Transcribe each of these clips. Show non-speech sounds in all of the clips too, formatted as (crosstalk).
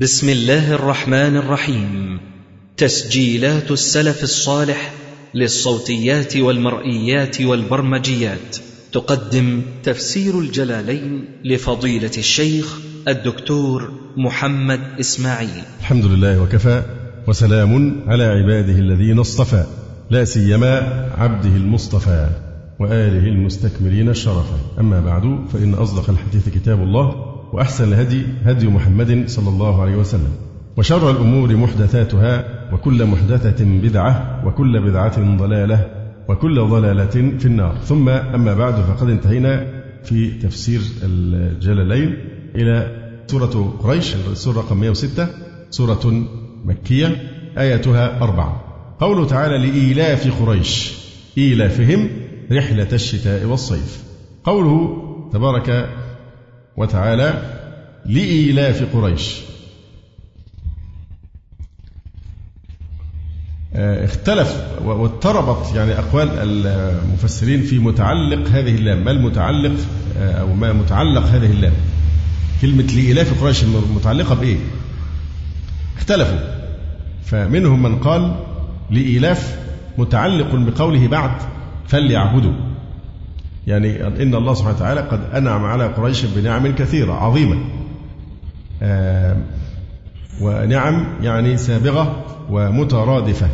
بسم الله الرحمن الرحيم. تسجيلات السلف الصالح للصوتيات والمرئيات والبرمجيات. تقدم تفسير الجلالين لفضيلة الشيخ الدكتور محمد إسماعيل. الحمد لله وكفى وسلام على عباده الذين اصطفى لا سيما عبده المصطفى وآله المستكملين الشرفا أما بعد فإن أصدق الحديث كتاب الله. وأحسن الهدي هدي محمد صلى الله عليه وسلم. وشر الأمور محدثاتها وكل محدثة بدعة وكل بدعة ضلالة وكل ضلالة في النار. ثم أما بعد فقد انتهينا في تفسير الجلالين إلى سورة قريش السورة رقم 106 سورة مكية آياتها أربعة. قوله تعالى لإيلاف قريش إيلافهم رحلة الشتاء والصيف. قوله تبارك وتعالى لإيلاف قريش. آه، اختلف واضطربت يعني أقوال المفسرين في متعلق هذه اللام. ما المتعلق آه، أو ما متعلق هذه اللام؟ كلمة لإيلاف قريش متعلقة بإيه؟ اختلفوا. فمنهم من قال لإيلاف متعلق بقوله بعد فليعبدوا. يعني إن الله سبحانه وتعالى قد أنعم على قريش بنعم كثيرة عظيمة. ونعم يعني سابغة ومترادفة.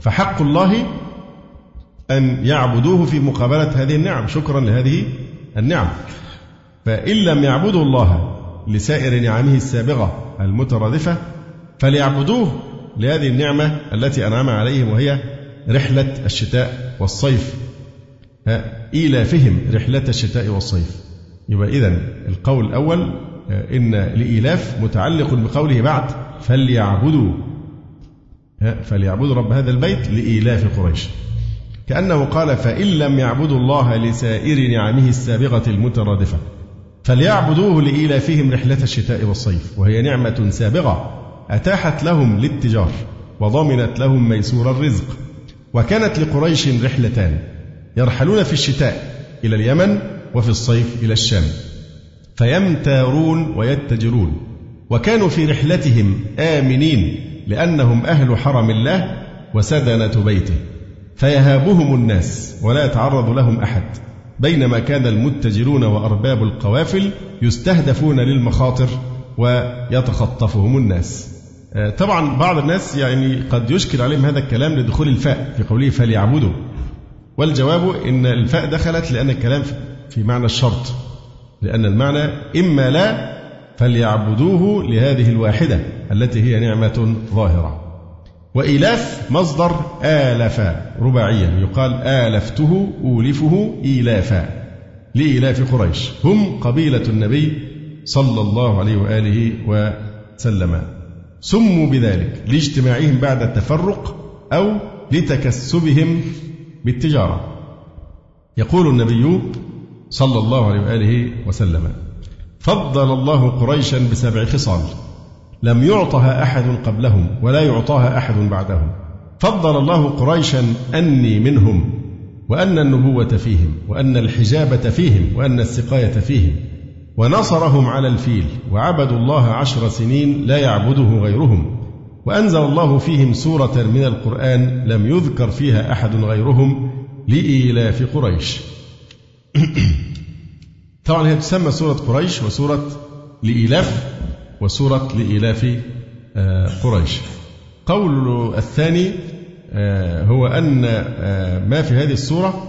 فحق الله أن يعبدوه في مقابلة هذه النعم شكرا لهذه النعم. فإن لم يعبدوا الله لسائر نعمه السابغة المترادفة فليعبدوه لهذه النعمة التي أنعم عليهم وهي رحلة الشتاء والصيف. إيلافهم رحلة الشتاء والصيف. يبقى إذا القول الأول إن الإيلاف متعلق بقوله بعد فليعبدوا. فليعبدوا رب هذا البيت لإيلاف قريش. كأنه قال فإن لم يعبدوا الله لسائر نعمه السابغة المترادفة فليعبدوه لإيلافهم رحلة الشتاء والصيف. وهي نعمة سابغة أتاحت لهم للتجار وضمنت لهم ميسور الرزق. وكانت لقريش رحلتان. يرحلون في الشتاء إلى اليمن وفي الصيف إلى الشام. فيمتارون ويتجرون. وكانوا في رحلتهم آمنين لأنهم أهل حرم الله وسدنة بيته. فيهابهم الناس ولا يتعرض لهم أحد. بينما كان المتجرون وأرباب القوافل يستهدفون للمخاطر ويتخطفهم الناس. آه، طبعا بعض الناس يعني قد يشكل عليهم هذا الكلام لدخول الفاء في قوله فليعبدوا. والجواب إن الفاء دخلت لأن الكلام في معنى الشرط لأن المعنى إما لا فليعبدوه لهذه الواحدة التي هي نعمة ظاهرة. وإيلاف مصدر آلف رباعيا يقال آلفته أولفه إيلافا لإيلاف قريش. هم قبيلة النبي صلى الله عليه وآله وسلم. سموا بذلك لاجتماعهم بعد التفرق أو لتكسبهم بالتجارة. يقول النبي صلى الله عليه وآله وسلم فضل الله قريشا بسبع خصال لم يعطها أحد قبلهم ولا يعطاها أحد بعدهم. فضل الله قريشا أني منهم وأن النبوة فيهم وأن الحجابة فيهم وأن السقاية فيهم ونصرهم على الفيل وعبدوا الله عشر سنين لا يعبده غيرهم. وأنزل الله فيهم سورة من القرآن لم يذكر فيها أحد غيرهم لإيلاف قريش. (clears throat) طبعا هي تسمى سورة قريش وسورة لإيلاف وسورة لإيلاف آه، قريش. قول الثاني آه، هو أن آه، ما في هذه السورة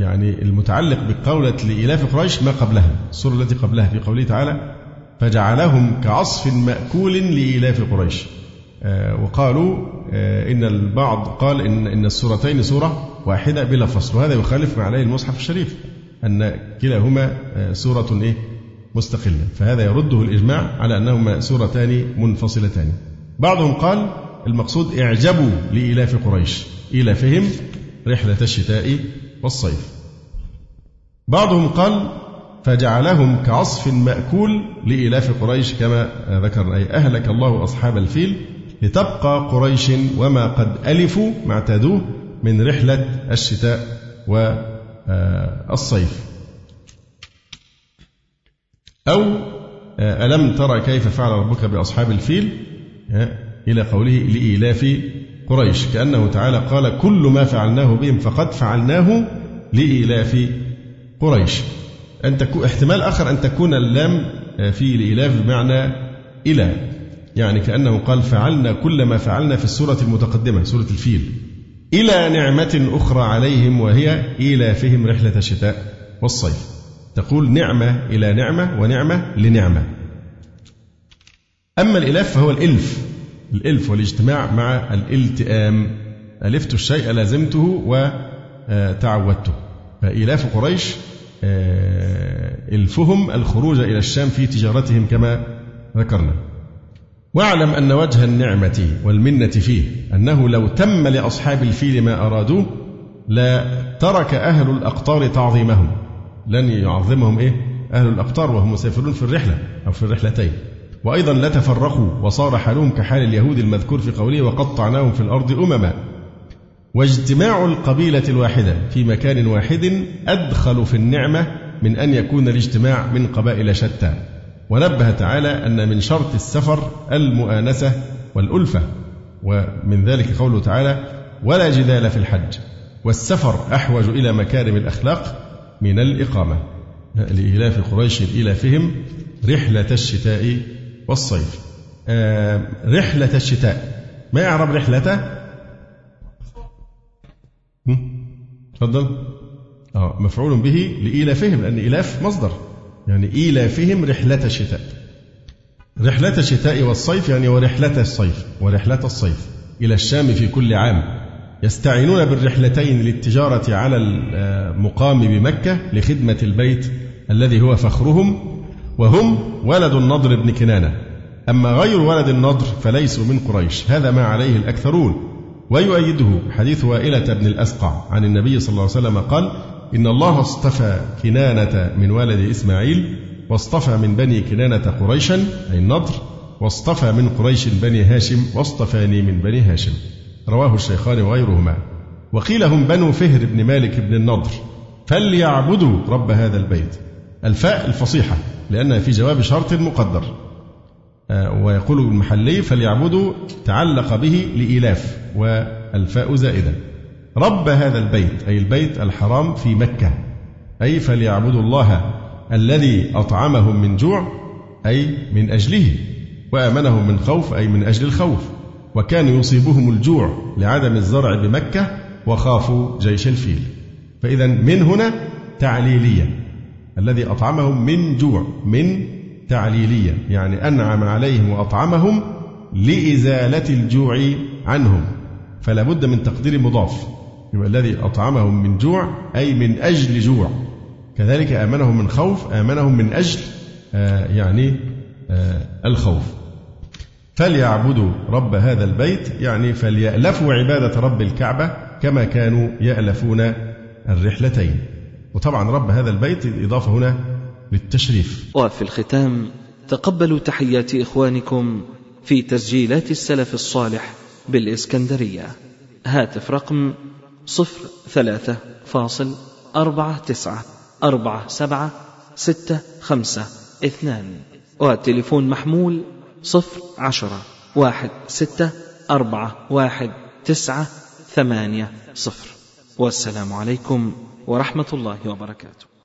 يعني المتعلق بقولة لإيلاف قريش ما قبلها السورة التي قبلها في قوله تعالى فجعلهم كعصف مأكول لإيلاف قريش وقالوا إن البعض قال إن إن السورتين سورة واحدة بلا فصل. وهذا يخالف ما عليه المصحف الشريف أن كلاهما آه، سورة إيه؟ مستقلة. فهذا يرده الإجماع على أنهما سورتان منفصلتان. بعضهم قال المقصود اعجبوا لإلاف قريش إلافهم رحلة الشتاء والصيف. بعضهم قال فجعلهم كعصف مأكول لإلاف قريش كما ذكرنا. أي أهلك الله أصحاب الفيل لتبقى قريش وما قد ألفوا ما اعتادوه من رحلة الشتاء والصيف أو ألم ترى كيف فعل ربك بأصحاب الفيل؟ إلى قوله لإيلاف قريش كأنه تعالى قال كل ما فعلناه بهم فقد فعلناه لإيلاف قريش. أن تكون احتمال آخر أن تكون اللام في الإيلاف بمعنى إلى يعني كأنه قال فعلنا كل ما فعلنا في السورة المتقدمة سورة الفيل. إلى نعمة أخرى عليهم وهي إيلافهم رحلة الشتاء والصيف. تقول نعمة إلى نعمة ونعمة لنعمة. أما الإلاف فهو الإلف. الإلف والاجتماع مع الالتئام. ألفت الشيء لازمته وتعودته فإلاف قريش آه، إلفهم الخروج إلى الشام في تجارتهم كما ذكرنا. واعلم أن وجه النعمة والمنة فيه أنه لو تم لأصحاب الفيل ما أرادوه لا ترك أهل الأقطار تعظيمهم. لن يعظمهم إيه؟ أهل الأقطار وهم مسافرون في الرحلة أو في الرحلتين. وأيضا لتفرقوا وصار حالهم كحال اليهود المذكور في قوله وقطعناهم في الأرض أمما واجتماع القبيلة الواحدة في مكان واحد أدخل في النعمة من أن يكون الاجتماع من قبائل شتى. ونبه تعالى أن من شرط السفر المؤانسة والألفة ومن ذلك قوله تعالى ولا جدال في الحج والسفر أحوج إلى مكارم الأخلاق من الإقامة لإيلاف قريش إيلافهم رحلة الشتاء والصيف. آه رحلة الشتاء. ما يعرب رحلته؟ تفضل. آه مفعول به لإيلافهم لأن إيلاف مصدر. يعني إيلافهم رحلة الشتاء رحلة الشتاء والصيف يعني ورحلة الصيف ورحلة الصيف إلى الشام في كل عام. يستعينون بالرحلتين للتجارة على المقام بمكة لخدمة البيت الذي هو فخرهم وهم ولد النضر بن كنانة. أما غير ولد النضر فليسوا من قريش. هذا ما عليه الأكثرون. ويؤيده حديث وائلة بن الأسقع عن النبي صلى الله عليه وسلم قال إن الله اصطفى كنانة من ولد إسماعيل واصطفى من بني كنانة قريشا أي النضر واصطفى من قريش بني هاشم واصطفاني من بني هاشم. رواه الشيخان وغيرهما. وقيل هم بنو فهر بن مالك بن النضر. فليعبدوا رب هذا البيت. الفاء الفصيحة لأنها في جواب شرط مقدر. آه، ويقول المحلي فليعبدوا تعلق به لإيلاف والفاء زائدة رب هذا البيت أي البيت الحرام في مكة أي فليعبدوا الله الذي أطعمهم من جوع أي من أجله وآمنهم من خوف أي من أجل الخوف. وكان يصيبهم الجوع لعدم الزرع بمكة وخافوا جيش الفيل. فإذا من هنا تعليلية. الذي أطعمهم من جوع من تعليلية. يعني أنعم عليهم وأطعمهم لإزالة الجوع عنهم. فلا بد من تقدير مضاف. يبقى الذي أطعمهم من جوع أي من أجل جوع. كذلك آمنهم من خوف آمنهم من أجل آه يعني آه الخوف. فليعبدوا رب هذا البيت يعني فليألفوا عبادة رب الكعبة كما كانوا يألفون الرحلتين. وطبعا رب هذا البيت الإضافة هنا للتشريف. وفي الختام تقبلوا تحيات إخوانكم في تسجيلات السلف الصالح بالإسكندرية. هاتف رقم صفر ثلاثة فاصل أربعة تسعة أربعة سبعة ستة خمسة اثنان. وتليفون محمول صفر عشرة واحد ستة أربعة واحد تسعة ثمانية صفر. والسلام عليكم ورحمة الله وبركاته.